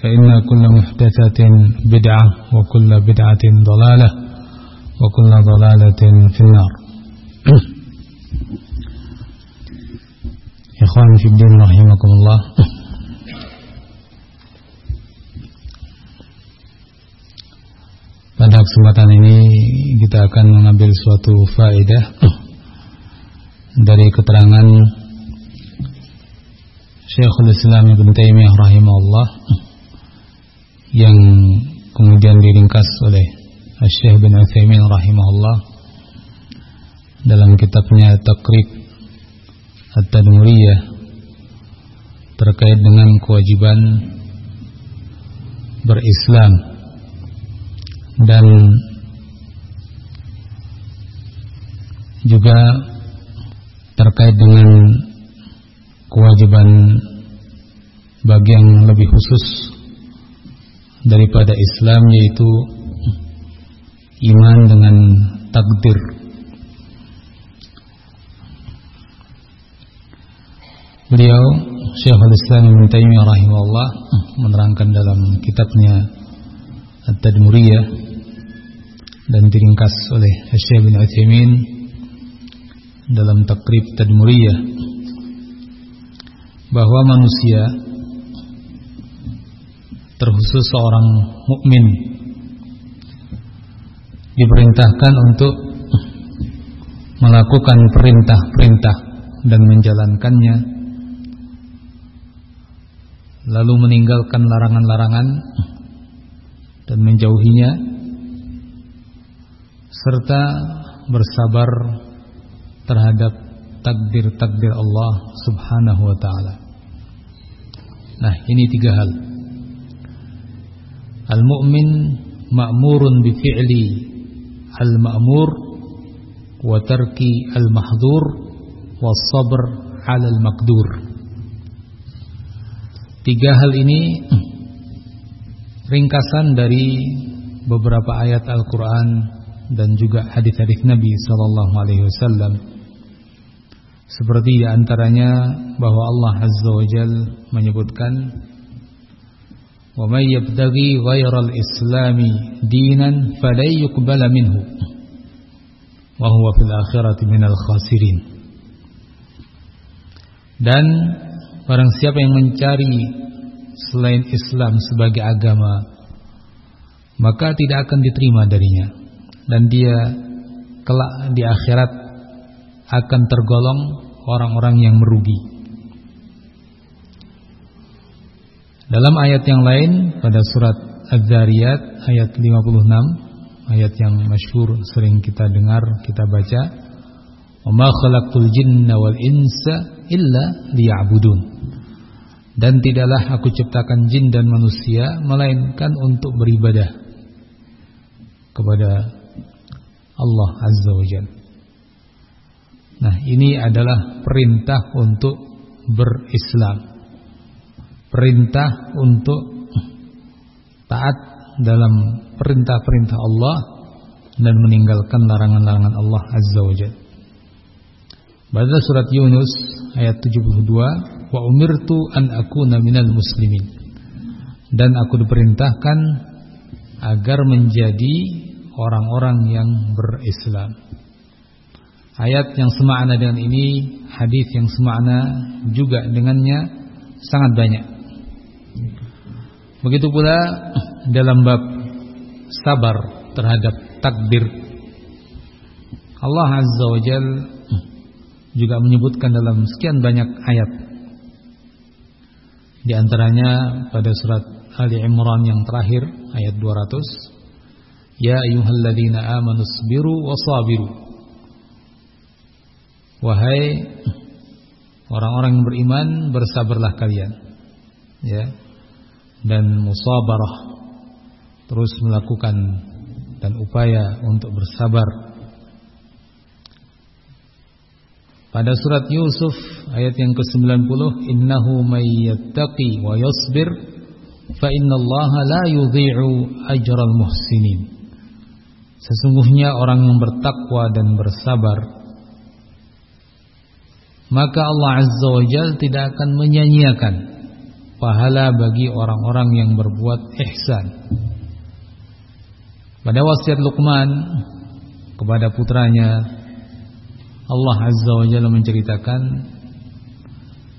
فإن كل محدثة بدعة وكل بدعة ضلالة وكل ضلالة في النار إخواني في الدين رحمكم الله Pada kesempatan ini kita akan mengambil suatu faedah dari keterangan Syekhul Islam Ibn Taimiyah rahimahullah yang kemudian diringkas oleh Syekh bin Utsaimin rahimahullah dalam kitabnya Takrib At-Tadmuriyah terkait dengan kewajiban berislam dan juga terkait dengan kewajiban bagi yang lebih khusus daripada Islam yaitu iman dengan takdir. Beliau Syekhul Islam Ibn Taimiyah rahimahullah menerangkan dalam kitabnya At-Tadmuriyah dan diringkas oleh Syekh bin Utsaimin dalam Takrib Tadmuriyah bahwa manusia terkhusus seorang mukmin diperintahkan untuk melakukan perintah-perintah dan menjalankannya lalu meninggalkan larangan-larangan dan menjauhinya serta bersabar terhadap takdir-takdir Allah Subhanahu wa taala. Nah, ini tiga hal. Al-mu'min ma'murun bi fi'li al-ma'mur wa tarki al-mahdhur wa sabr 'ala al-maqdur. Tiga hal ini ringkasan dari beberapa ayat Al-Qur'an dan juga hadis-hadis Nabi sallallahu alaihi wasallam. Seperti antaranya bahwa Allah Azza wa Jal menyebutkan Yabtaghi ghairal islami dinan falan yuqbala minhu wa huwa fil akhirati minal khasirin. Dan barang siapa yang mencari selain Islam sebagai agama maka tidak akan diterima darinya dan dia kelak di akhirat akan tergolong orang-orang yang merugi. Dalam ayat yang lain pada surat Az-Zariyat ayat 56, ayat yang masyhur sering kita dengar, kita baca, "Wa ma khalaqtul jinna wal insa illa liya'budun." Dan tidaklah aku ciptakan jin dan manusia melainkan untuk beribadah kepada Allah Azza wa Jalla. Nah, ini adalah perintah untuk berislam. Perintah untuk taat dalam perintah-perintah Allah dan meninggalkan larangan-larangan Allah Azza wa Jalla. Pada surat Yunus ayat 72, wa umirtu an akuna minal muslimin. Dan aku diperintahkan agar menjadi orang-orang yang berislam. Ayat yang semakna dengan ini, hadis yang semakna juga dengannya sangat banyak. Begitu pula dalam bab sabar terhadap takdir. Allah Azza wa Jal juga menyebutkan dalam sekian banyak ayat. Di antaranya pada surat Ali Imran yang terakhir ayat 200, Ya ayyuhalladzina amanu sabiru wasabiru. Wahai orang-orang yang beriman, bersabarlah kalian. Ya. Dan musabarah terus melakukan dan upaya untuk bersabar. Pada surat Yusuf ayat yang ke-90, "Innahu may yattaqi wa yasbir fa innallaha la yudhi'u ajral muhsinin." Sesungguhnya orang yang bertakwa dan bersabar maka Allah Azza wa Jalla tidak akan menyanyiakan pahala bagi orang-orang yang berbuat ihsan. Pada wasiat Luqman kepada putranya Allah Azza wa Jalla menceritakan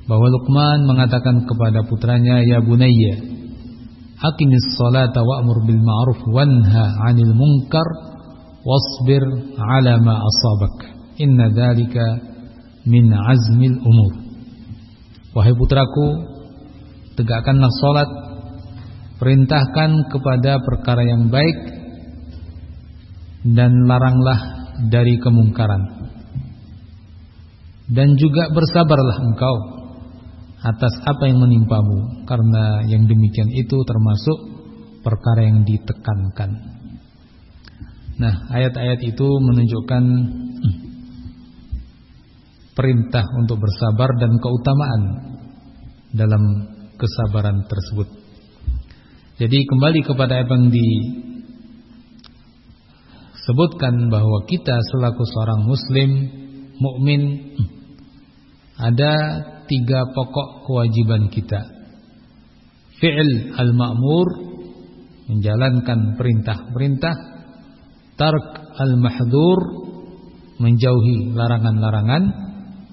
bahwa Luqman mengatakan kepada putranya ya bunayya aqimis salata wa'mur bil ma'ruf wanha 'anil munkar wasbir 'ala ma asabak inna dzalika min azmil umur wahai putraku tegakkanlah salat perintahkan kepada perkara yang baik dan laranglah dari kemungkaran. Dan juga bersabarlah engkau atas apa yang menimpamu karena yang demikian itu termasuk perkara yang ditekankan. Nah, ayat-ayat itu menunjukkan perintah untuk bersabar dan keutamaan dalam kesabaran tersebut. Jadi kembali kepada apa yang di sebutkan bahwa kita selaku seorang muslim mukmin ada tiga pokok kewajiban kita. Fi'il al-ma'mur menjalankan perintah-perintah, tark al-mahdhur menjauhi larangan-larangan,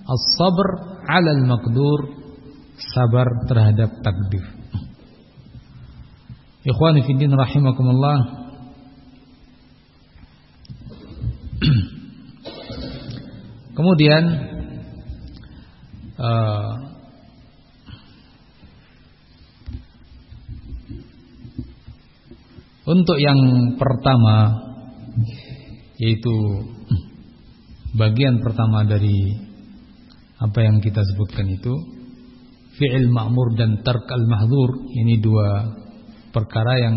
as-sabr 'ala al-maqdur sabar terhadap takdir. Ikhwani fi din rahimakumullah Kemudian uh, untuk yang pertama yaitu bagian pertama dari apa yang kita sebutkan itu fi'il ma'mur dan tark al-mahdzur ini dua perkara yang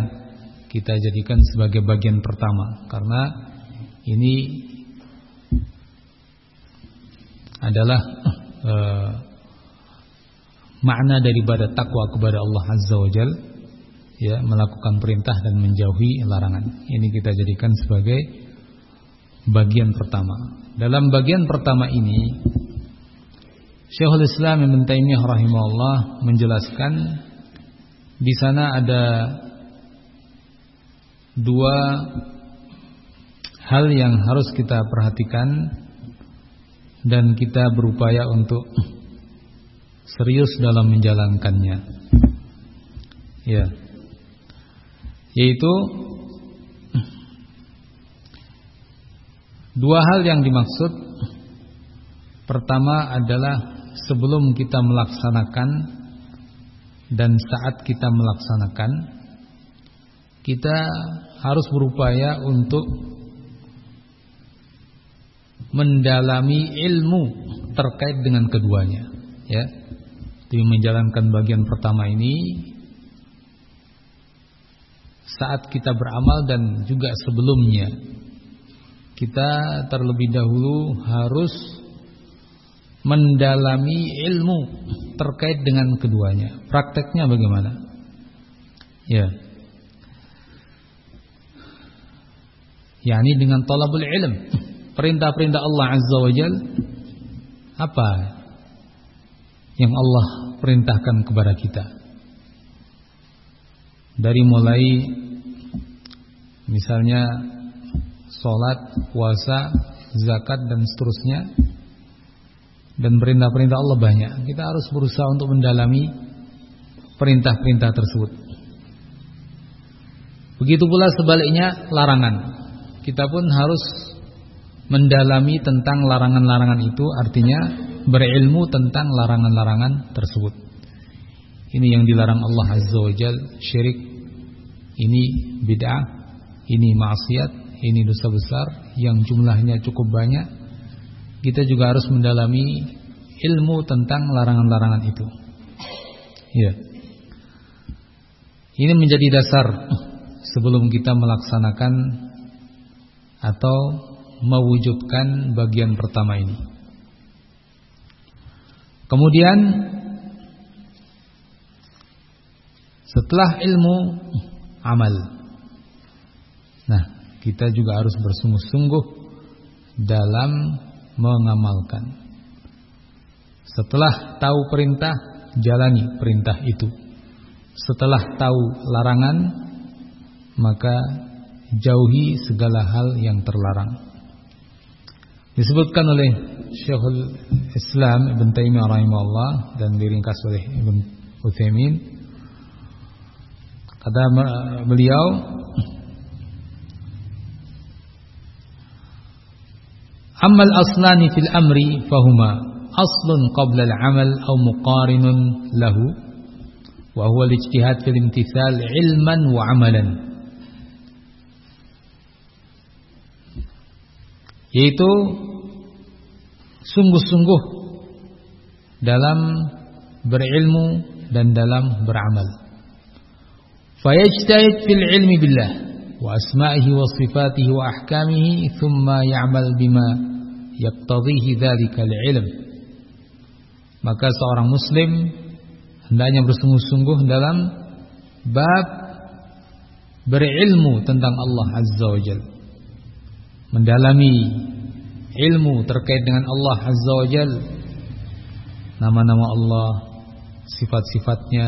kita jadikan sebagai bagian pertama karena ini adalah uh, makna daripada takwa kepada Allah Azza wa Jal ya melakukan perintah dan menjauhi larangan. Ini kita jadikan sebagai bagian pertama. Dalam bagian pertama ini Syekhul Islam Ibn Taimiyah rahimahullah menjelaskan di sana ada dua hal yang harus kita perhatikan dan kita berupaya untuk serius dalam menjalankannya. Ya. Yaitu dua hal yang dimaksud. Pertama adalah sebelum kita melaksanakan dan saat kita melaksanakan kita harus berupaya untuk mendalami ilmu terkait dengan keduanya ya. Di menjalankan bagian pertama ini saat kita beramal dan juga sebelumnya kita terlebih dahulu harus mendalami ilmu terkait dengan keduanya prakteknya bagaimana ya yakni dengan talabul ilm. Perintah-perintah Allah Azza wa Jal apa yang Allah perintahkan kepada kita? Dari mulai misalnya salat, puasa, zakat dan seterusnya dan perintah-perintah Allah banyak. Kita harus berusaha untuk mendalami perintah-perintah tersebut. Begitu pula sebaliknya larangan. Kita pun harus mendalami tentang larangan-larangan itu artinya berilmu tentang larangan-larangan tersebut. Ini yang dilarang Allah Azza wa Jal, syirik, ini bid'ah, ini maksiat, ini dosa besar yang jumlahnya cukup banyak. Kita juga harus mendalami ilmu tentang larangan-larangan itu. Ya. Ini menjadi dasar sebelum kita melaksanakan atau mewujudkan bagian pertama ini. Kemudian setelah ilmu amal. Nah, kita juga harus bersungguh-sungguh dalam mengamalkan. Setelah tahu perintah, jalani perintah itu. Setelah tahu larangan, maka jauhi segala hal yang terlarang. Disebutkan oleh Syekhul Islam Ibn Taimiyah rahimahullah dan diringkas oleh Ibn Utsaimin kata beliau Amal aslani fil amri fahuma aslun qabla al-amal aw muqarinun lahu wa huwa al-ijtihad fil imtithal ilman wa amalan yaitu sungguh-sungguh dalam berilmu dan dalam beramal. Fayajtahid fil ilmi billah wa asma'ihi wa sifatihi wa ahkamihi thumma ya'mal bima yaqtadhihi dzalika al-ilm. Maka seorang muslim hendaknya bersungguh-sungguh dalam bab berilmu tentang Allah Azza wa Jalla mendalami ilmu terkait dengan Allah Azza wa Jal. Nama-nama Allah sifat-sifatnya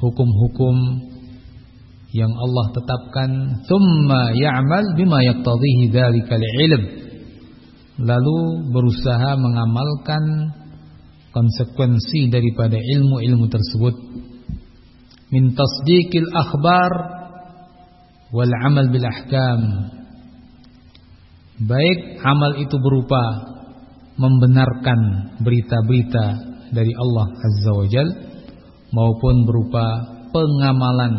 hukum-hukum yang Allah tetapkan. Thumma ya'mal bima yaqtadhihi dzalikal ilm lalu berusaha mengamalkan konsekuensi daripada ilmu-ilmu tersebut. Min tasdiqil akhbar wal amal bil ahkam. Baik amal itu berupa membenarkan berita-berita dari Allah Azza wa Jal maupun berupa pengamalan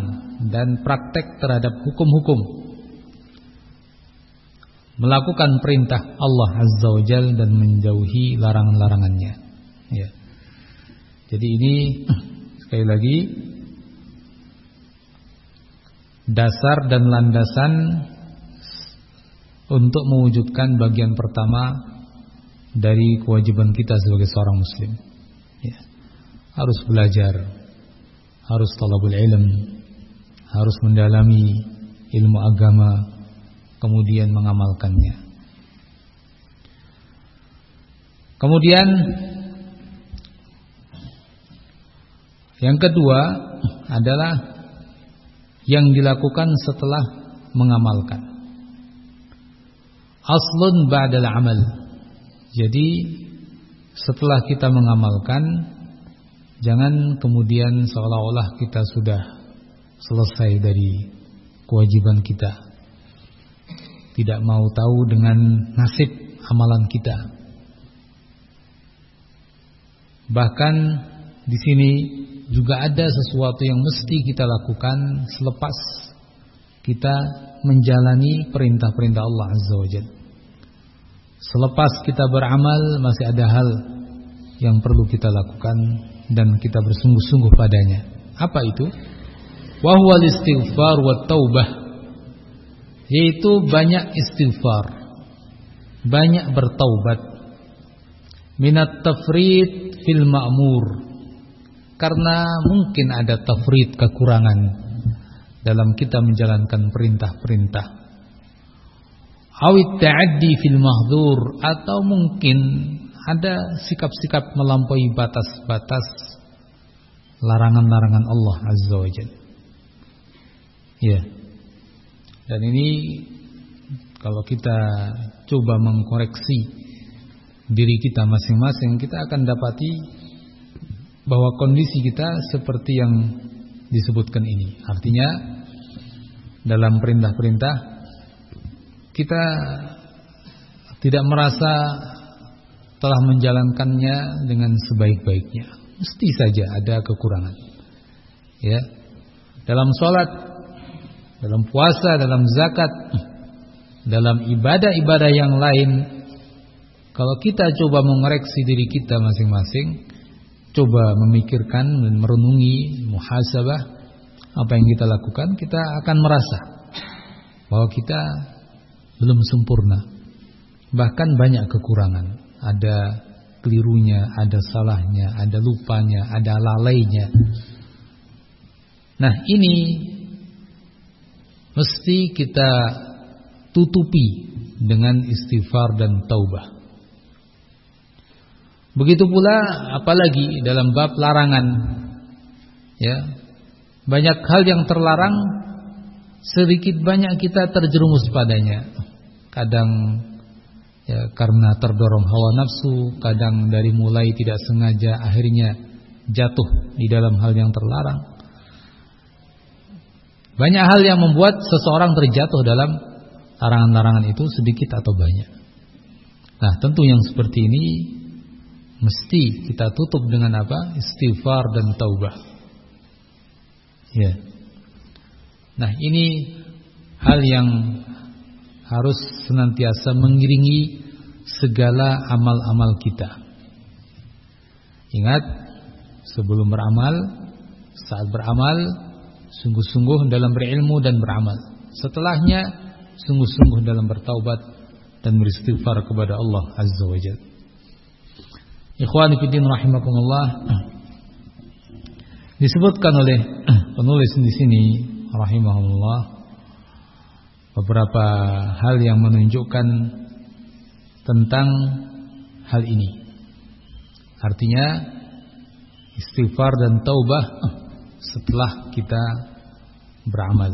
dan praktek terhadap hukum-hukum melakukan perintah Allah Azza wa Jal dan menjauhi larangan-larangannya ya. Jadi ini sekali lagi dasar dan landasan untuk mewujudkan bagian pertama dari kewajiban kita sebagai seorang muslim. Ya. Harus belajar, harus talabul ilm, harus mendalami ilmu agama, kemudian mengamalkannya. Kemudian yang kedua adalah yang dilakukan setelah mengamalkan aslun ba'dal amal. Jadi setelah kita mengamalkan jangan kemudian seolah-olah kita sudah selesai dari kewajiban kita. Tidak mau tahu dengan nasib amalan kita. Bahkan di sini juga ada sesuatu yang mesti kita lakukan selepas kita menjalani perintah-perintah Allah Azza wa Jalla. Selepas kita beramal masih ada hal yang perlu kita lakukan dan kita bersungguh-sungguh padanya. Apa itu? Wahwal istighfar wa taubah. Yaitu banyak istighfar. Banyak bertaubat. Minat tafrid fil ma'mur. Karena mungkin ada tafrid kekurangan dalam kita menjalankan perintah-perintah awit ta'addi fil mahdzur atau mungkin ada sikap-sikap melampaui batas-batas larangan-larangan Allah Azza wa Jalla. Ya. Dan ini kalau kita coba mengkoreksi diri kita masing-masing, kita akan dapati bahwa kondisi kita seperti yang disebutkan ini. Artinya dalam perintah-perintah kita tidak merasa telah menjalankannya dengan sebaik-baiknya. Mesti saja ada kekurangan. Ya. Dalam sholat, dalam puasa, dalam zakat, dalam ibadah-ibadah yang lain, kalau kita coba mengoreksi diri kita masing-masing, coba memikirkan dan merenungi muhasabah apa yang kita lakukan, kita akan merasa bahwa kita belum sempurna. Bahkan banyak kekurangan ada kelirunya, ada salahnya, ada lupanya, ada lalainya. Nah, ini mesti kita tutupi dengan istighfar dan taubah. Begitu pula apalagi dalam bab larangan. Ya. Banyak hal yang terlarang sedikit banyak kita terjerumus padanya. Kadang ya, karena terdorong hawa nafsu, kadang dari mulai tidak sengaja akhirnya jatuh di dalam hal yang terlarang. Banyak hal yang membuat seseorang terjatuh dalam larangan-larangan itu sedikit atau banyak. Nah, tentu yang seperti ini mesti kita tutup dengan apa? Istighfar dan taubah. Ya. Nah, ini hal yang harus senantiasa mengiringi segala amal-amal kita. Ingat, sebelum beramal, saat beramal, sungguh-sungguh dalam berilmu dan beramal. Setelahnya, sungguh-sungguh dalam bertaubat dan beristighfar kepada Allah Azza wa Jalla. Ikhwani fiddin rahimakumullah. Disebutkan oleh penulis di sini rahimahullah beberapa hal yang menunjukkan tentang hal ini. Artinya istighfar dan taubah setelah kita beramal.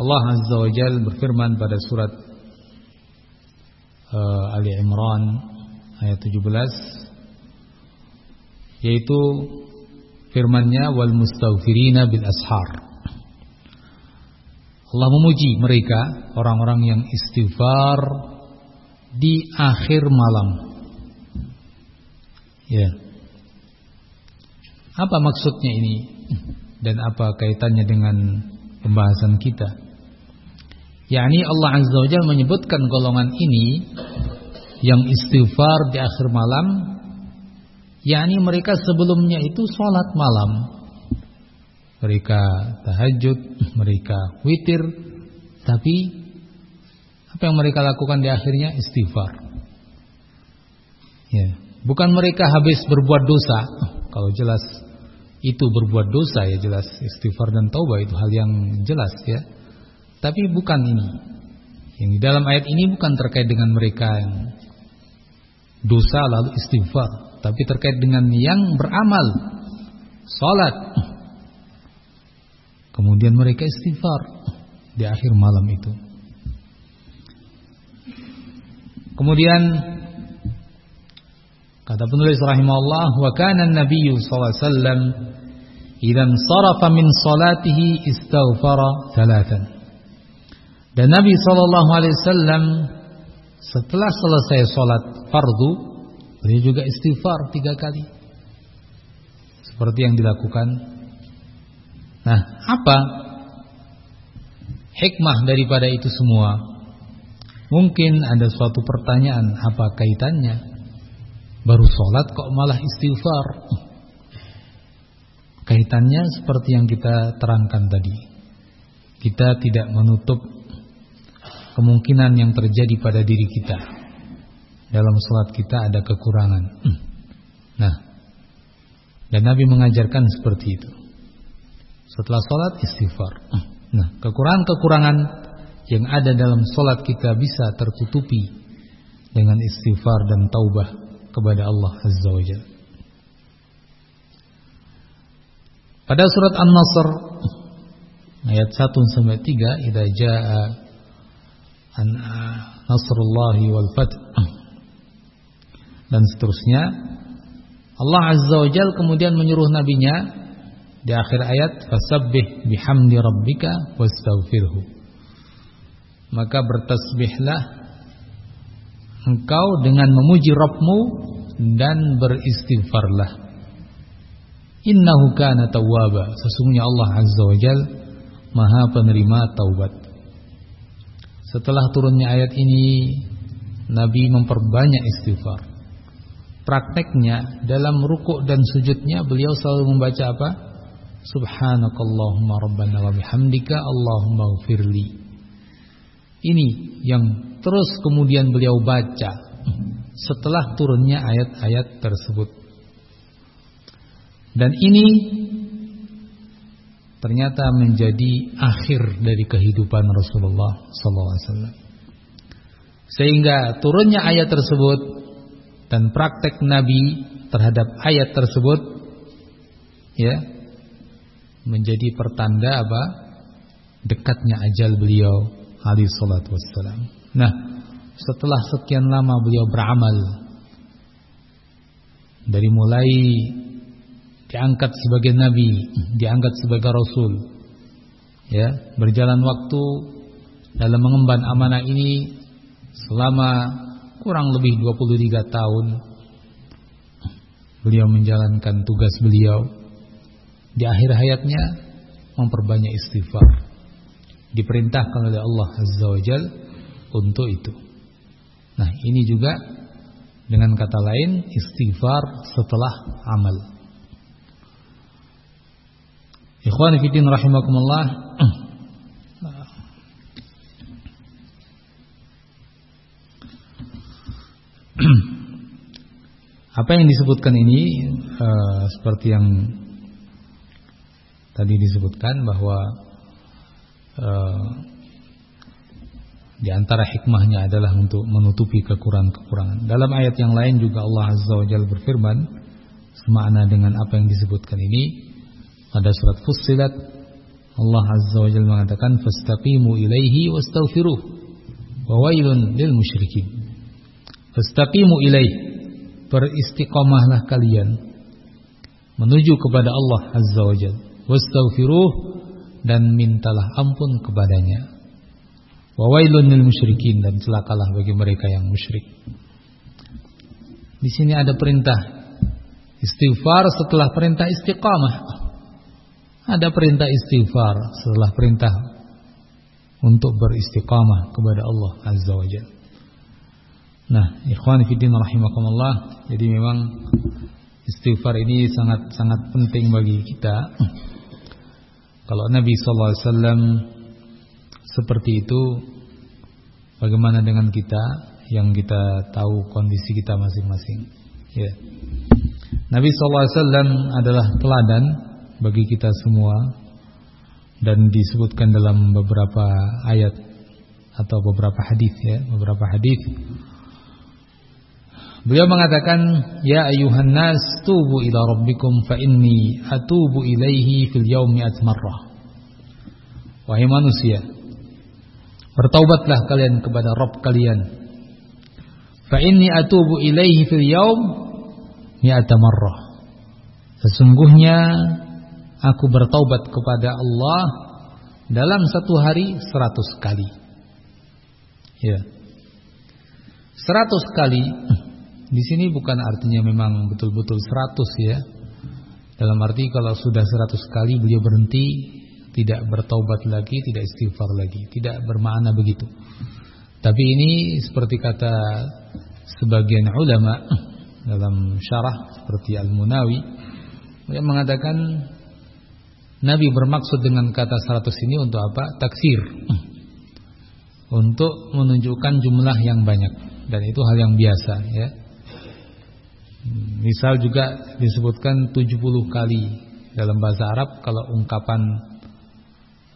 Allah Azza wa Jal berfirman pada surat uh, Ali Imran ayat 17 yaitu firman-Nya wal mustaghfirina bil ashar. Allah memuji mereka orang-orang yang istighfar di akhir malam. Ya. Apa maksudnya ini dan apa kaitannya dengan pembahasan kita? yakni Allah Azza wa Jalla menyebutkan golongan ini yang istighfar di akhir malam yakni mereka sebelumnya itu sholat malam mereka tahajud, mereka witir, tapi apa yang mereka lakukan di akhirnya istighfar. Ya, bukan mereka habis berbuat dosa. Kalau jelas itu berbuat dosa ya jelas istighfar dan taubat itu hal yang jelas ya. Tapi bukan ini. Yang di dalam ayat ini bukan terkait dengan mereka yang dosa lalu istighfar, tapi terkait dengan yang beramal, salat, Kemudian mereka istighfar di akhir malam itu. Kemudian kata penulis rahimahullah wa kana an-nabiy sallallahu alaihi wasallam idan sarafa min salatihi istaghfara thalathan. Dan Nabi sallallahu alaihi wasallam setelah selesai salat fardu beliau juga istighfar tiga kali. Seperti yang dilakukan Nah, apa hikmah daripada itu semua? Mungkin ada suatu pertanyaan, apa kaitannya? Baru sholat kok malah istighfar? Kaitannya seperti yang kita terangkan tadi. Kita tidak menutup kemungkinan yang terjadi pada diri kita. Dalam sholat kita ada kekurangan. Nah, dan Nabi mengajarkan seperti itu. Setelah sholat istighfar. Nah, kekurangan-kekurangan yang ada dalam solat kita bisa tertutupi dengan istighfar dan taubah kepada Allah Azza wa Jalla. Pada surat An-Nasr ayat 1 sampai 3 idza jaa an nasrullahi wal fath dan seterusnya Allah Azza wa Jalla kemudian menyuruh nabinya di akhir ayat fasabbih bihamdi rabbika wastaghfirhu maka bertasbihlah engkau dengan memuji Rabbmu dan beristighfarlah. Innahu kana tawwaba. Sesungguhnya Allah Azza wa Jal Maha penerima taubat. Setelah turunnya ayat ini Nabi memperbanyak istighfar. Prakteknya dalam rukuk dan sujudnya beliau selalu membaca apa? Subhanakallahumma rabbana wa bihamdika Allahumma ghfirli. Ini yang terus kemudian beliau baca setelah turunnya ayat-ayat tersebut. Dan ini ternyata menjadi akhir dari kehidupan Rasulullah SAW. Sehingga turunnya ayat tersebut dan praktek Nabi terhadap ayat tersebut ya menjadi pertanda apa? dekatnya ajal beliau alaihi salatu wassalam. Nah, setelah sekian lama beliau beramal dari mulai diangkat sebagai nabi, diangkat sebagai rasul. Ya, berjalan waktu dalam mengemban amanah ini selama kurang lebih 23 tahun beliau menjalankan tugas beliau di akhir hayatnya memperbanyak istighfar diperintahkan oleh Allah Azza wa Jal untuk itu. Nah, ini juga dengan kata lain istighfar setelah amal. Ikhwan fillah rahimakumullah. Apa yang disebutkan ini uh, seperti yang tadi disebutkan bahwa Eh, di antara hikmahnya adalah untuk menutupi kekurangan-kekurangan. Dalam ayat yang lain juga Allah Azza wa Jalla berfirman semakna dengan apa yang disebutkan ini pada surat Fussilat Allah Azza wa Jalla mengatakan fastaqimu ilaihi wastaghfiruh wa wailun lil musyrikin. Fastaqimu ilaihi beristiqamahlah kalian menuju kepada Allah Azza wa Jalla wastaghfiruh dan mintalah ampun kepadanya. Wa wailun lil musyrikin dan celakalah bagi mereka yang musyrik. Di sini ada perintah istighfar setelah perintah istiqamah. Ada perintah istighfar setelah perintah untuk beristiqamah kepada Allah Azza wa Jalla. Nah, ikhwan fillah rahimakumullah, jadi memang istighfar ini sangat sangat penting bagi kita kalau Nabi sallallahu alaihi wasallam seperti itu bagaimana dengan kita yang kita tahu kondisi kita masing-masing ya. Nabi wasallam adalah teladan bagi kita semua dan disebutkan dalam beberapa ayat atau beberapa hadis ya, beberapa hadis Beliau mengatakan, "Ya ayuhan nas, tubu ila rabbikum fa inni atubu ilaihi fil yaumi atmarrah." Wahai manusia, bertaubatlah kalian kepada Rabb kalian. Fa inni atubu ilaihi fil yaum mi'ata marrah. Sesungguhnya aku bertaubat kepada Allah dalam satu hari seratus kali. Ya. Seratus kali di sini bukan artinya memang betul-betul 100 ya. Dalam arti kalau sudah 100 kali beliau berhenti, tidak bertaubat lagi, tidak istighfar lagi, tidak bermakna begitu. Tapi ini seperti kata sebagian ulama dalam syarah seperti Al-Munawi yang mengatakan Nabi bermaksud dengan kata 100 ini untuk apa? Taksir. Untuk menunjukkan jumlah yang banyak dan itu hal yang biasa ya. Misal juga disebutkan 70 kali dalam bahasa Arab kalau ungkapan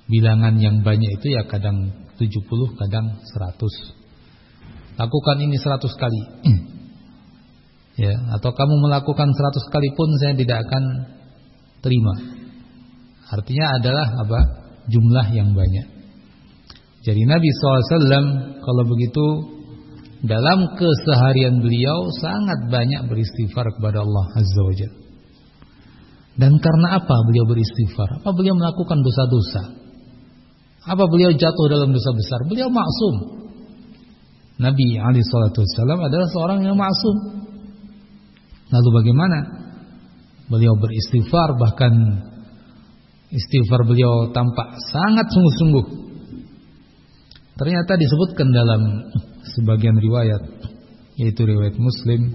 bilangan yang banyak itu ya kadang 70 kadang 100 lakukan ini 100 kali. Ya atau kamu melakukan 100 kali pun saya tidak akan terima. Artinya adalah apa? Jumlah yang banyak. Jadi Nabi SAW kalau begitu dalam keseharian beliau sangat banyak beristighfar kepada Allah Azza wa Jalla dan karena apa beliau beristighfar? Apa beliau melakukan dosa-dosa? Apa beliau jatuh dalam dosa besar? Beliau maksum. Nabi Ali Shallallahu Wasallam adalah seorang yang maksum. Lalu bagaimana? Beliau beristighfar bahkan istighfar beliau tampak sangat sungguh-sungguh. Ternyata disebutkan dalam sebagian riwayat yaitu riwayat Muslim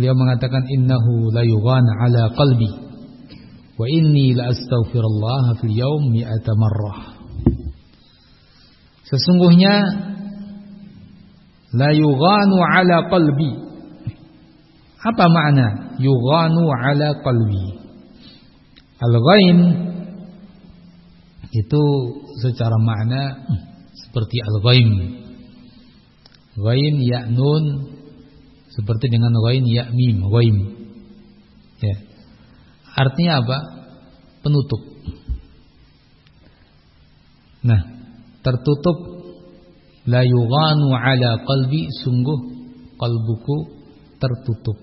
Beliau mengatakan innahu la yughana ala qalbi wa inni la astaghfirullah fil yaum mi'ata marrah. Sesungguhnya la yughanu ala qalbi. Apa makna yughanu ala qalbi? Al-ghain itu secara makna seperti al-ghaim. Ghain ya nun seperti dengan wain ya mim, waim. Ya. Artinya apa? Penutup. Nah, tertutup la yughanu ala qalbi sungguh kalbuku tertutup.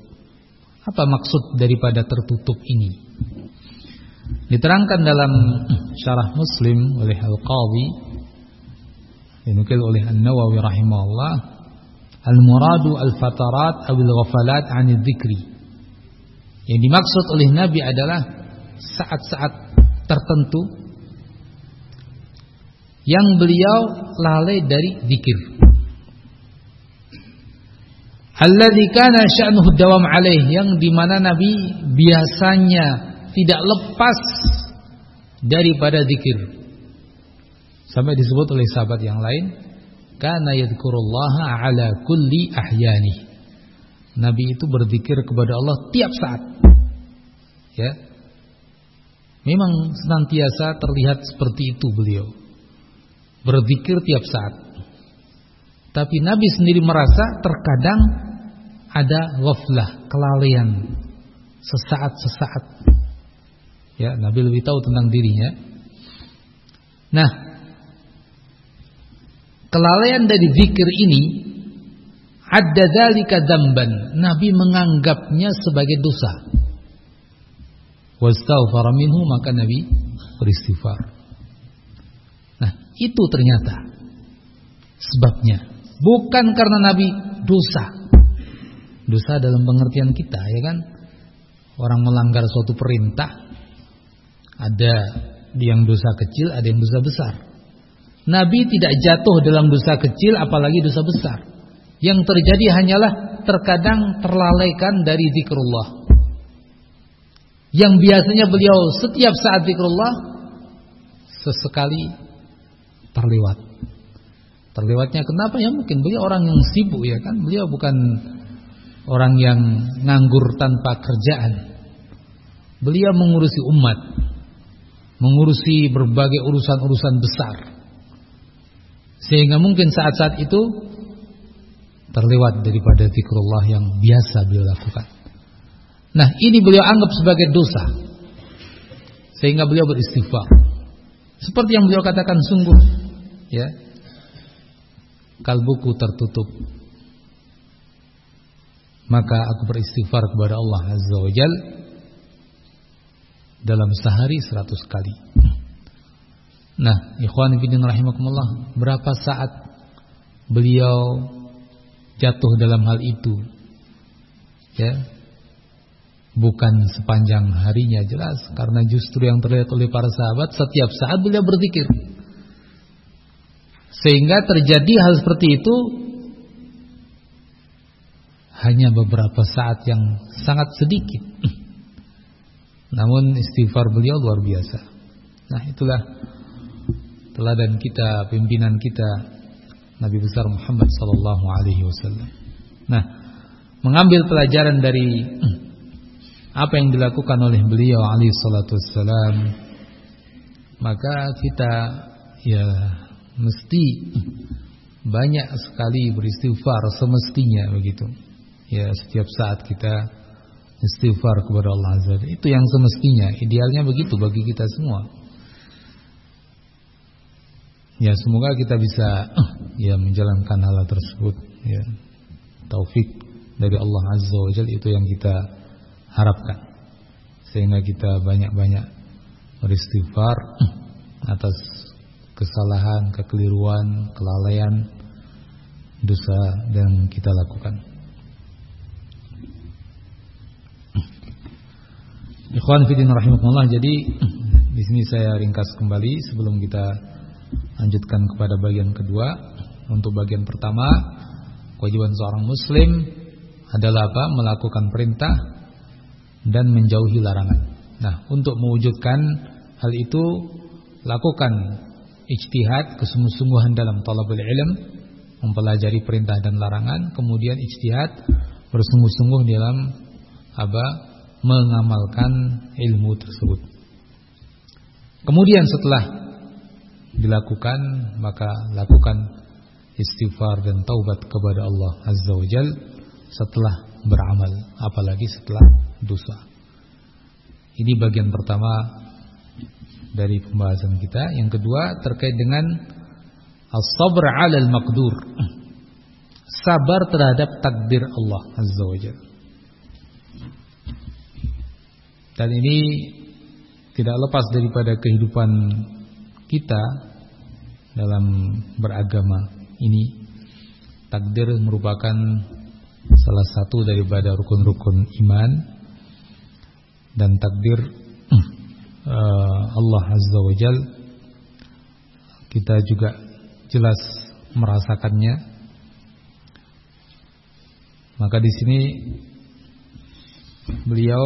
Apa maksud daripada tertutup ini? Diterangkan dalam syarah Muslim oleh Al-Qadhi dinukil oleh An-Nawawi rahimahullah Al-muradu al-fatarat awil ghafalat 'anil dzikri. Yang dimaksud oleh Nabi adalah saat-saat tertentu yang beliau lalai dari zikir. Alladzi kana sya'nuhu dawam alaih yang di mana Nabi biasanya tidak lepas daripada zikir. Sampai disebut oleh sahabat yang lain kana yadhkurullaha ala kulli ahyani. Nabi itu berzikir kepada Allah tiap saat. Ya. Memang senantiasa terlihat seperti itu beliau. Berzikir tiap saat. Tapi Nabi sendiri merasa terkadang ada ghaflah, kelalaian. Sesaat-sesaat. Ya, Nabi lebih tahu tentang dirinya. Nah, kelalaian dari zikir ini ada dzalika dzamban. Nabi menganggapnya sebagai dosa. Wastaghfara minhu maka Nabi beristighfar. Itu ternyata sebabnya. Bukan karena Nabi dosa. Dosa dalam pengertian kita, ya kan? Orang melanggar suatu perintah ada yang dosa kecil, ada yang dosa besar. Nabi tidak jatuh dalam dosa kecil apalagi dosa besar. Yang terjadi hanyalah terkadang terlalaikan dari zikrullah. Yang biasanya beliau setiap saat zikrullah sesekali terlewat. Terlewatnya kenapa ya mungkin beliau orang yang sibuk ya kan. Beliau bukan orang yang nganggur tanpa kerjaan. Beliau mengurusi umat, mengurusi berbagai urusan-urusan besar. Sehingga mungkin saat-saat itu terlewat daripada zikrullah yang biasa beliau lakukan. Nah, ini beliau anggap sebagai dosa. Sehingga beliau beristighfar. Seperti yang beliau katakan sungguh ya. Kalbuku tertutup. Maka aku beristighfar kepada Allah Azza wa Jal dalam sehari seratus kali. Nah, ikhwan fillah rahimakumullah, berapa saat beliau jatuh dalam hal itu? Ya. Bukan sepanjang harinya jelas karena justru yang terlihat oleh para sahabat setiap saat beliau berzikir. Sehingga terjadi hal seperti itu hanya beberapa saat yang sangat sedikit. Namun istighfar beliau luar biasa. Nah, itulah teladan kita, pimpinan kita Nabi besar Muhammad sallallahu alaihi wasallam. Nah, mengambil pelajaran dari apa yang dilakukan oleh beliau alaihi salatu wasallam, maka kita ya mesti banyak sekali beristighfar semestinya begitu. Ya, setiap saat kita istighfar kepada Allah Azza Itu yang semestinya, idealnya begitu bagi kita semua. Ya, semoga kita bisa ya menjalankan hal tersebut ya. Taufik dari Allah Azza wa Jalla itu yang kita harapkan. Sehingga kita banyak-banyak beristighfar atas kesalahan, kekeliruan, kelalaian, dosa yang kita lakukan. Ikhwan fillah rahimakumullah. Jadi di sini saya ringkas kembali sebelum kita lanjutkan kepada bagian kedua. Untuk bagian pertama, kewajiban seorang muslim adalah apa? Melakukan perintah dan menjauhi larangan. Nah, untuk mewujudkan hal itu lakukan ijtihad kesungguh-sungguhan dalam talabul ilm, mempelajari perintah dan larangan, kemudian ijtihad bersungguh-sungguh dalam apa? mengamalkan ilmu tersebut. Kemudian setelah dilakukan, maka lakukan istighfar dan taubat kepada Allah Azza wa Jal setelah beramal, apalagi setelah dosa. Ini bagian pertama dari pembahasan kita. Yang kedua terkait dengan as-sabr 'alal maqdur. Sabar terhadap takdir Allah Azza wa Jalla. Dan ini tidak lepas daripada kehidupan kita dalam beragama ini. Takdir merupakan salah satu daripada rukun-rukun iman dan takdir Allah Azza wa Jal kita juga jelas merasakannya maka di sini beliau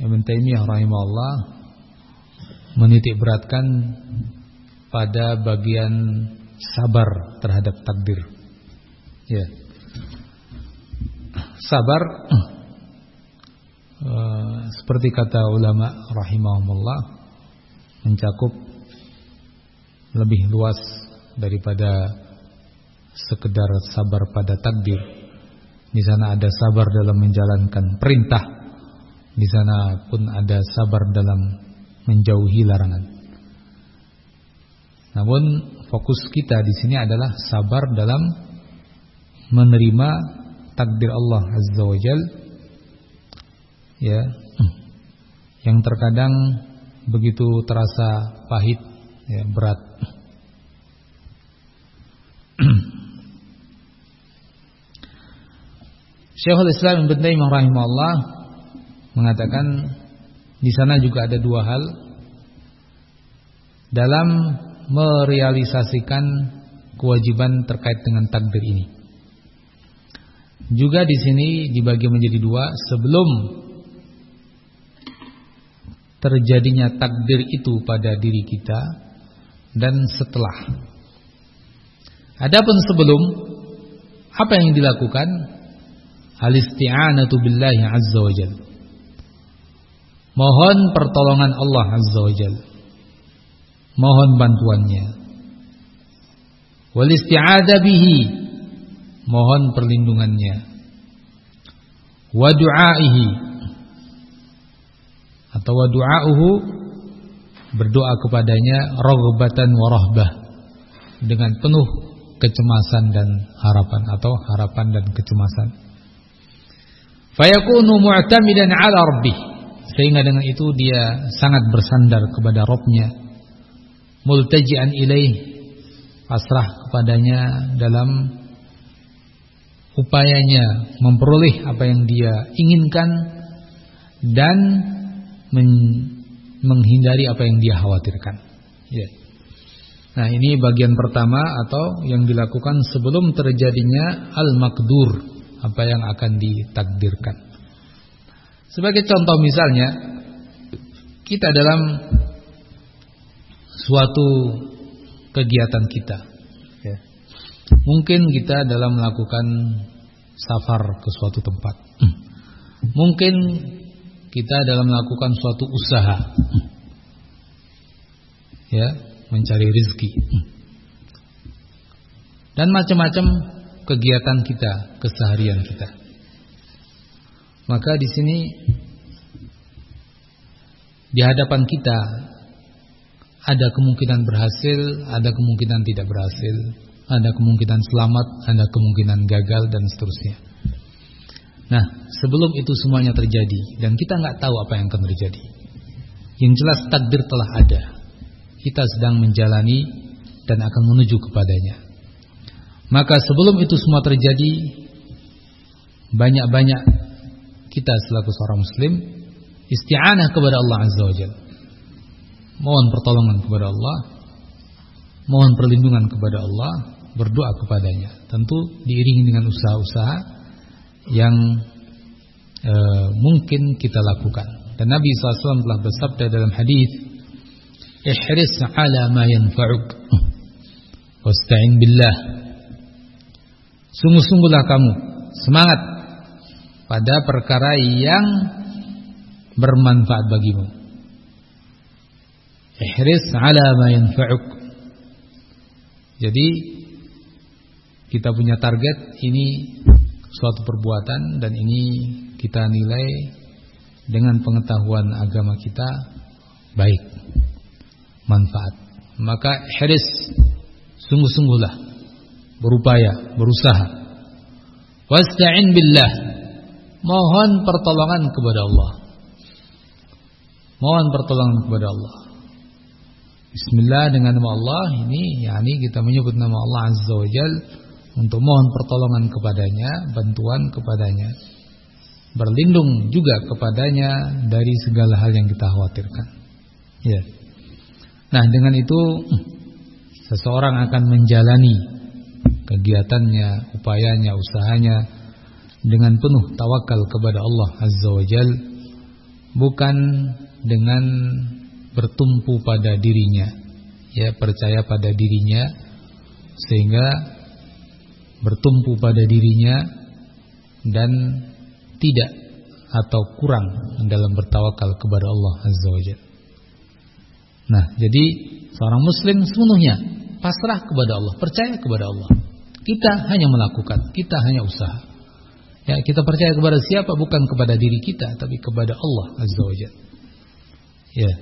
Ibn Taimiyah rahimahullah menitik beratkan pada bagian sabar terhadap takdir. Ya. Sabar Eh, seperti kata ulama rahimahumullah mencakup lebih luas daripada sekedar sabar pada takdir. Di sana ada sabar dalam menjalankan perintah. Di sana pun ada sabar dalam menjauhi larangan. Namun fokus kita di sini adalah sabar dalam menerima takdir Allah Azza wa Jalla ya. Yang terkadang begitu terasa pahit ya berat. Syekhul Islam Ibnu Taimiyah rahimahullah mengatakan di sana juga ada dua hal. Dalam merealisasikan kewajiban terkait dengan takdir ini. Juga di sini dibagi menjadi dua sebelum terjadinya takdir itu pada diri kita dan setelah. Adapun sebelum apa yang dilakukan? Al-isti'anatu billahi azza wajal. Mohon pertolongan Allah azza wajal. Mohon bantuannya. Wal isti'adha bihi. Mohon perlindungannya. Wa du'aihi atau du'auhu berdoa kepadanya raghbatan wa rahbah. Dengan penuh kecemasan dan harapan atau harapan dan kecemasan. Fayakunu mu'tamidan 'ala rabbih. Sehingga dengan itu dia sangat bersandar kepada Rabbnya. Multajian ilaih. Pasrah kepadanya dalam upayanya memperoleh apa yang dia inginkan. Dan men menghindari apa yang dia khawatirkan. Ya. Nah, ini bagian pertama atau yang dilakukan sebelum terjadinya al-maqdur, apa yang akan ditakdirkan. Sebagai contoh misalnya, kita dalam suatu kegiatan kita, ya. mungkin kita dalam melakukan safar ke suatu tempat, mungkin kita dalam melakukan suatu usaha ya mencari rezeki dan macam-macam kegiatan kita, keseharian kita. Maka di sini di hadapan kita ada kemungkinan berhasil, ada kemungkinan tidak berhasil, ada kemungkinan selamat, ada kemungkinan gagal dan seterusnya. Nah, sebelum itu semuanya terjadi dan kita nggak tahu apa yang akan terjadi. Yang jelas takdir telah ada. Kita sedang menjalani dan akan menuju kepadanya. Maka sebelum itu semua terjadi, banyak-banyak kita selaku seorang muslim isti'anah kepada Allah Azza wa Jalla. Mohon pertolongan kepada Allah, mohon perlindungan kepada Allah, berdoa kepadanya. Tentu diiringi dengan usaha-usaha yang e, mungkin kita lakukan. Dan Nabi SAW telah bersabda dalam hadis, "Ihris 'ala ma yanfa'uk wasta'in billah." Sungguh-sungguhlah kamu semangat pada perkara yang bermanfaat bagimu. Ihris 'ala ma yanfa'uk. Jadi kita punya target ini suatu perbuatan dan ini kita nilai dengan pengetahuan agama kita baik manfaat. Maka hiris sungguh-sungguhlah berupaya berusaha. Wasta'in billah. Mohon pertolongan kepada Allah. Mohon pertolongan kepada Allah. Bismillah dengan nama Allah ini yakni kita menyebut nama Allah Azza wa Jal untuk mohon pertolongan kepadanya bantuan kepadanya berlindung juga kepadanya dari segala hal yang kita khawatirkan. Ya. Nah, dengan itu seseorang akan menjalani kegiatannya, upayanya, usahanya dengan penuh tawakal kepada Allah Azza wa Jal, bukan dengan bertumpu pada dirinya, ya percaya pada dirinya sehingga bertumpu pada dirinya dan tidak atau kurang dalam bertawakal kepada Allah Azza wa. Nah, jadi seorang muslim sepenuhnya pasrah kepada Allah, percaya kepada Allah. Kita hanya melakukan, kita hanya usaha. Ya, kita percaya kepada siapa bukan kepada diri kita, tapi kepada Allah Azza wa. Ya.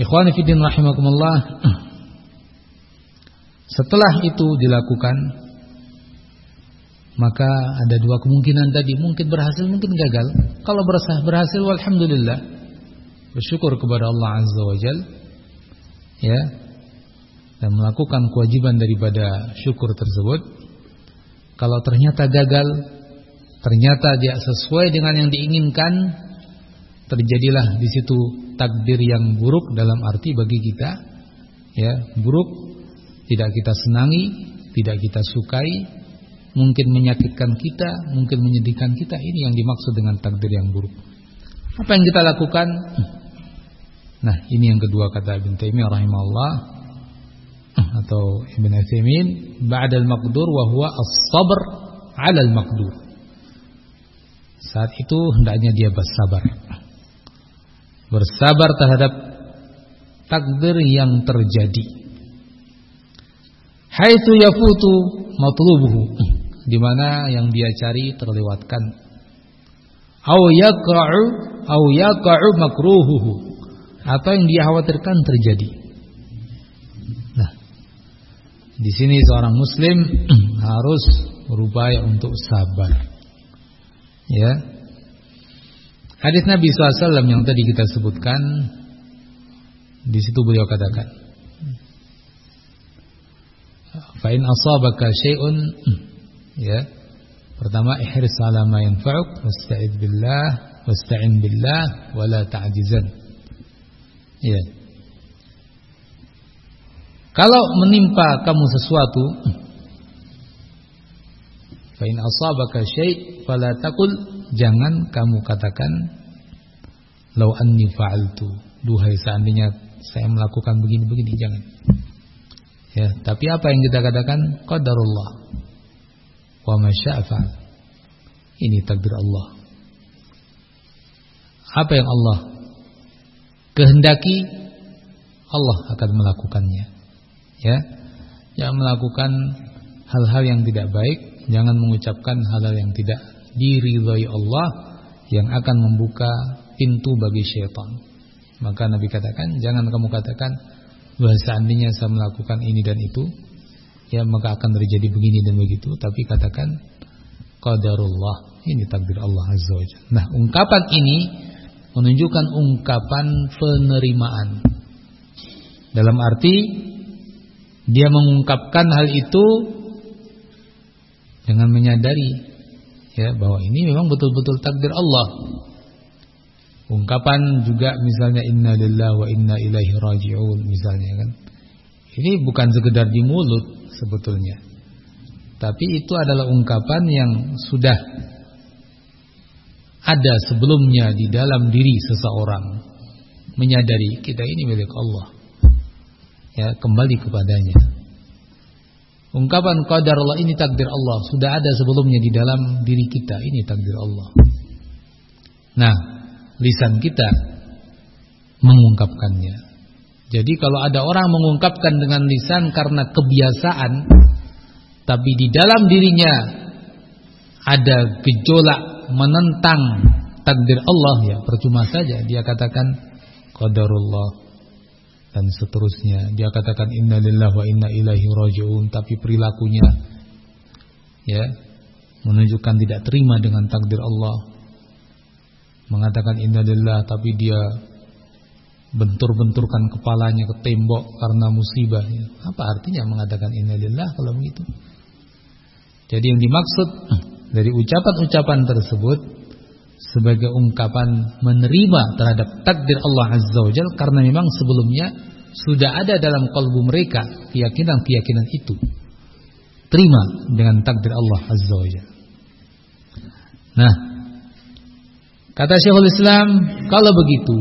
Ikhwani fillah rahimakumullah. Setelah itu dilakukan maka ada dua kemungkinan tadi. Mungkin berhasil mungkin gagal. Kalau berhasil berhasil alhamdulillah bersyukur kepada Allah azza wajal ya dan melakukan kewajiban daripada syukur tersebut. Kalau ternyata gagal ternyata dia sesuai dengan yang diinginkan terjadilah di situ takdir yang buruk dalam arti bagi kita ya buruk tidak kita senangi tidak kita sukai mungkin menyakitkan kita, mungkin menyedihkan kita. Ini yang dimaksud dengan takdir yang buruk. Apa yang kita lakukan? Nah, ini yang kedua kata Ibn Taimiyah rahimahullah atau Ibn Utsaimin, ba'da al-maqdur wa huwa as-sabr 'ala al-maqdur. Saat itu hendaknya dia bersabar. Bersabar terhadap takdir yang terjadi. Haitsu yafutu matlubuhu di mana yang dia cari terlewatkan. Au yaqa'u au yaqa'u makruhuhu atau yang dia khawatirkan terjadi. Nah, di sini seorang muslim harus berupaya untuk sabar. Ya. Hadis Nabi SAW yang tadi kita sebutkan di situ beliau katakan, "Fa'in asabaka syai'un Ya. Pertama ihris ala ma yanfa'uk wasta'id billah wasta'in billah wala ta'jizan. Ya. Kalau menimpa kamu sesuatu fa in asabaka syai' fala taqul jangan kamu katakan lau anni fa'altu duhai seandainya saya melakukan begini-begini jangan. Ya, tapi apa yang kita katakan qadarullah wa masya'fa. Ini takdir Allah. Apa yang Allah kehendaki Allah akan melakukannya. Ya. jangan melakukan hal-hal yang tidak baik, jangan mengucapkan hal-hal yang tidak diridhai Allah yang akan membuka pintu bagi syaitan. Maka Nabi katakan, jangan kamu katakan bahwa seandainya saya melakukan ini dan itu, ya maka akan terjadi begini dan begitu, tapi katakan qadarullah, ini takdir Allah Azza wa Nah, ungkapan ini menunjukkan ungkapan penerimaan. Dalam arti dia mengungkapkan hal itu dengan menyadari ya bahwa ini memang betul-betul takdir Allah. Ungkapan juga misalnya inna lillahi wa inna ilaihi raji'un misalnya kan. Ini bukan sekedar di mulut sebetulnya. Tapi itu adalah ungkapan yang sudah ada sebelumnya di dalam diri seseorang menyadari kita ini milik Allah. Ya, kembali kepadanya. Ungkapan qadar Allah ini takdir Allah sudah ada sebelumnya di dalam diri kita, ini takdir Allah. Nah, lisan kita mengungkapkannya. Jadi kalau ada orang mengungkapkan dengan lisan karena kebiasaan tapi di dalam dirinya ada gejolak menentang takdir Allah ya percuma saja dia katakan qadarullah dan seterusnya dia katakan innalillahi wa inna ilaihi rajiun tapi perilakunya ya menunjukkan tidak terima dengan takdir Allah mengatakan innalillah tapi dia bentur-benturkan kepalanya ke tembok karena musibah ya. apa artinya mengatakan innalillah kalau begitu jadi yang dimaksud dari ucapan-ucapan tersebut sebagai ungkapan menerima terhadap takdir Allah Azza wa Jalla karena memang sebelumnya sudah ada dalam kalbu mereka keyakinan-keyakinan itu. Terima dengan takdir Allah Azza wa Jalla. Nah, kata Syekhul Islam, kalau begitu,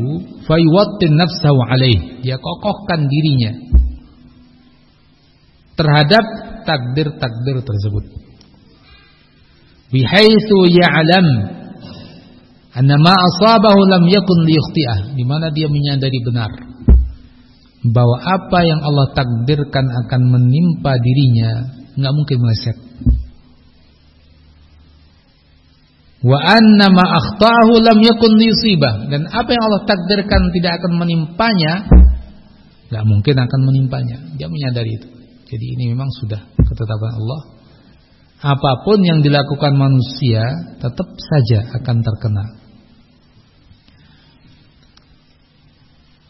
fayuwattin nafsahu alaih, dia kokohkan dirinya terhadap takdir-takdir tersebut. Bihaitsu ya'lam anna ma asabahu lam yakun liyukhti'ah. Di mana dia menyadari benar bahwa apa yang Allah takdirkan akan menimpa dirinya enggak mungkin meleset wa anna ma akhtaahu lam yakun liyusibah dan apa yang Allah takdirkan tidak akan menimpanya enggak mungkin akan menimpanya. Dia menyadari itu. Jadi ini memang sudah ketetapan Allah. Apa pun yang dilakukan manusia tetap saja akan terkena.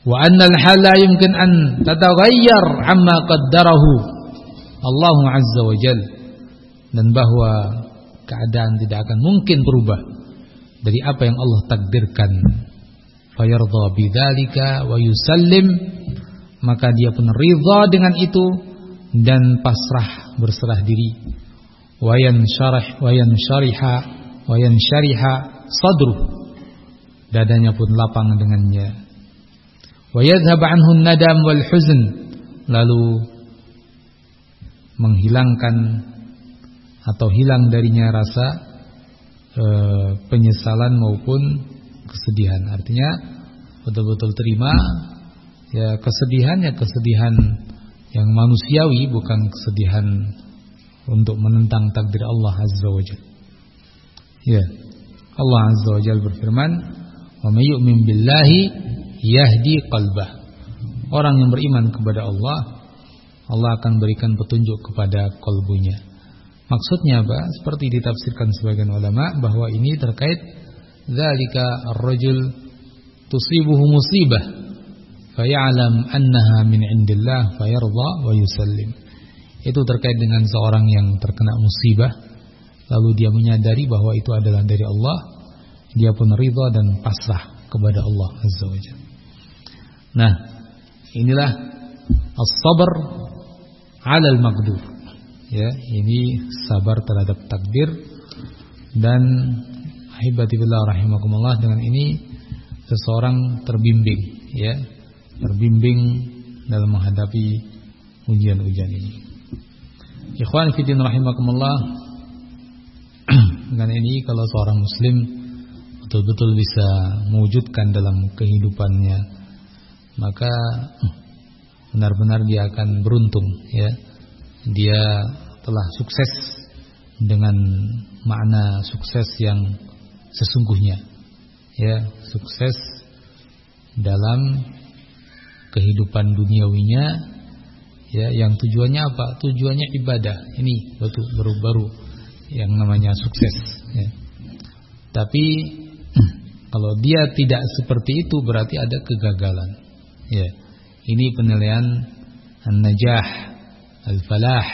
Wa annal hala yumkin an tataghayyar amma qaddarahu. Allah Azza wa Jal. Dan bahwa keadaan tidak akan mungkin berubah dari apa yang Allah takdirkan. Fayardha bidzalika wa yusallim. Maka dia pun ridha dengan itu dan pasrah berserah diri. Wayan syarah wayan syariha wayan syariha sadru dadanya pun lapang dengannya. Wayadhhab anhu nadam wal huzn. Lalu menghilangkan atau hilang darinya rasa e, penyesalan maupun kesedihan artinya betul-betul terima ya kesedihannya kesedihan yang manusiawi bukan kesedihan untuk menentang takdir Allah Azza wa Jalla. Ya. Allah Azza wa Jalla berfirman, "Wa may yu'min billahi yahdi qalbah." Orang yang beriman kepada Allah, Allah akan berikan petunjuk kepada kalbunya. Maksudnya apa? Seperti ditafsirkan sebagian ulama bahwa ini terkait zalika ar-rajul tusibuhu musibah fayalam annaha min indillah fayarda wa yusallim itu terkait dengan seorang yang terkena musibah lalu dia menyadari bahwa itu adalah dari Allah dia pun ridha dan pasrah kepada Allah azza wajalla nah inilah as-sabr 'ala al-maqdur ya ini sabar terhadap takdir dan ahibati billah rahimakumullah dengan ini seseorang terbimbing ya terbimbing dalam menghadapi ujian-ujian ini. Ikhwan fiddin rahimakumullah Dengan ini kalau seorang muslim Betul-betul bisa mewujudkan dalam kehidupannya Maka Benar-benar dia akan beruntung ya dia telah sukses dengan makna sukses yang sesungguhnya. Ya sukses dalam kehidupan duniawinya. Ya yang tujuannya apa? Tujuannya ibadah. Ini batu baru-baru yang namanya sukses. Ya. tapi kalau dia tidak seperti itu berarti ada kegagalan. Ya. Ini penilaian an-najah al-falah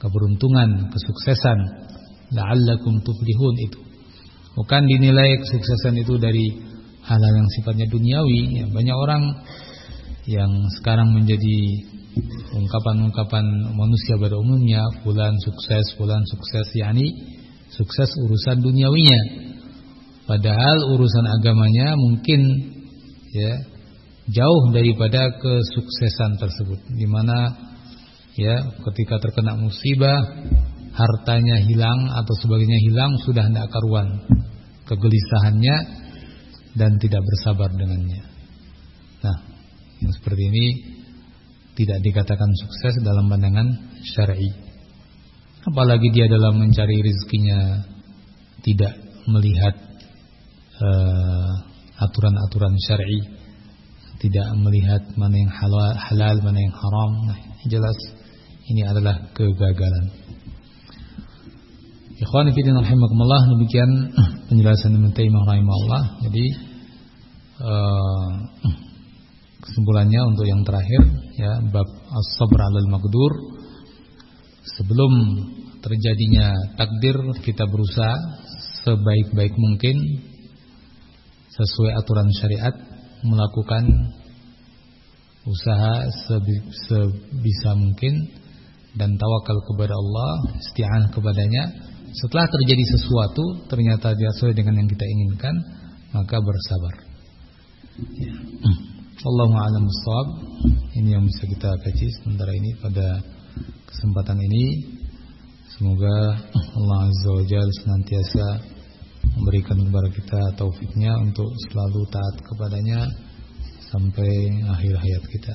keberuntungan kesuksesan. La'allakum tuflihun itu. Bukan dinilai kesuksesan itu dari hal-hal yang sifatnya duniawi. Ya, banyak orang yang sekarang menjadi ungkapan-ungkapan manusia pada umumnya fulan sukses fulan sukses yakni sukses urusan duniawinya. Padahal urusan agamanya mungkin ya jauh daripada kesuksesan tersebut. Di mana ya ketika terkena musibah hartanya hilang atau sebagainya hilang sudah tidak karuan kegelisahannya dan tidak bersabar dengannya nah yang seperti ini tidak dikatakan sukses dalam pandangan syar'i. Apalagi dia dalam mencari rezekinya tidak melihat eh, aturan-aturan uh, syar'i, tidak melihat mana yang halal, halal mana yang haram. Nah, jelas ini adalah kegagalan. Ikhwan fillah rahimakumullah demikian penjelasan Ibnu Taimiyah rahimahullah. Jadi uh, kesimpulannya untuk yang terakhir ya bab as-sabr 'alal maqdur sebelum terjadinya takdir kita berusaha sebaik-baik mungkin sesuai aturan syariat melakukan usaha sebisa mungkin dan tawakal kepada Allah, isti'anah kepadanya. Setelah terjadi sesuatu ternyata dia sesuai dengan yang kita inginkan, maka bersabar. Ya. Allahu a'lam. Ini yang bisa kita kaji sementara ini pada kesempatan ini. Semoga Allah Azza wa Jalla senantiasa memberikan kepada kita taufiknya untuk selalu taat kepadanya sampai akhir hayat kita.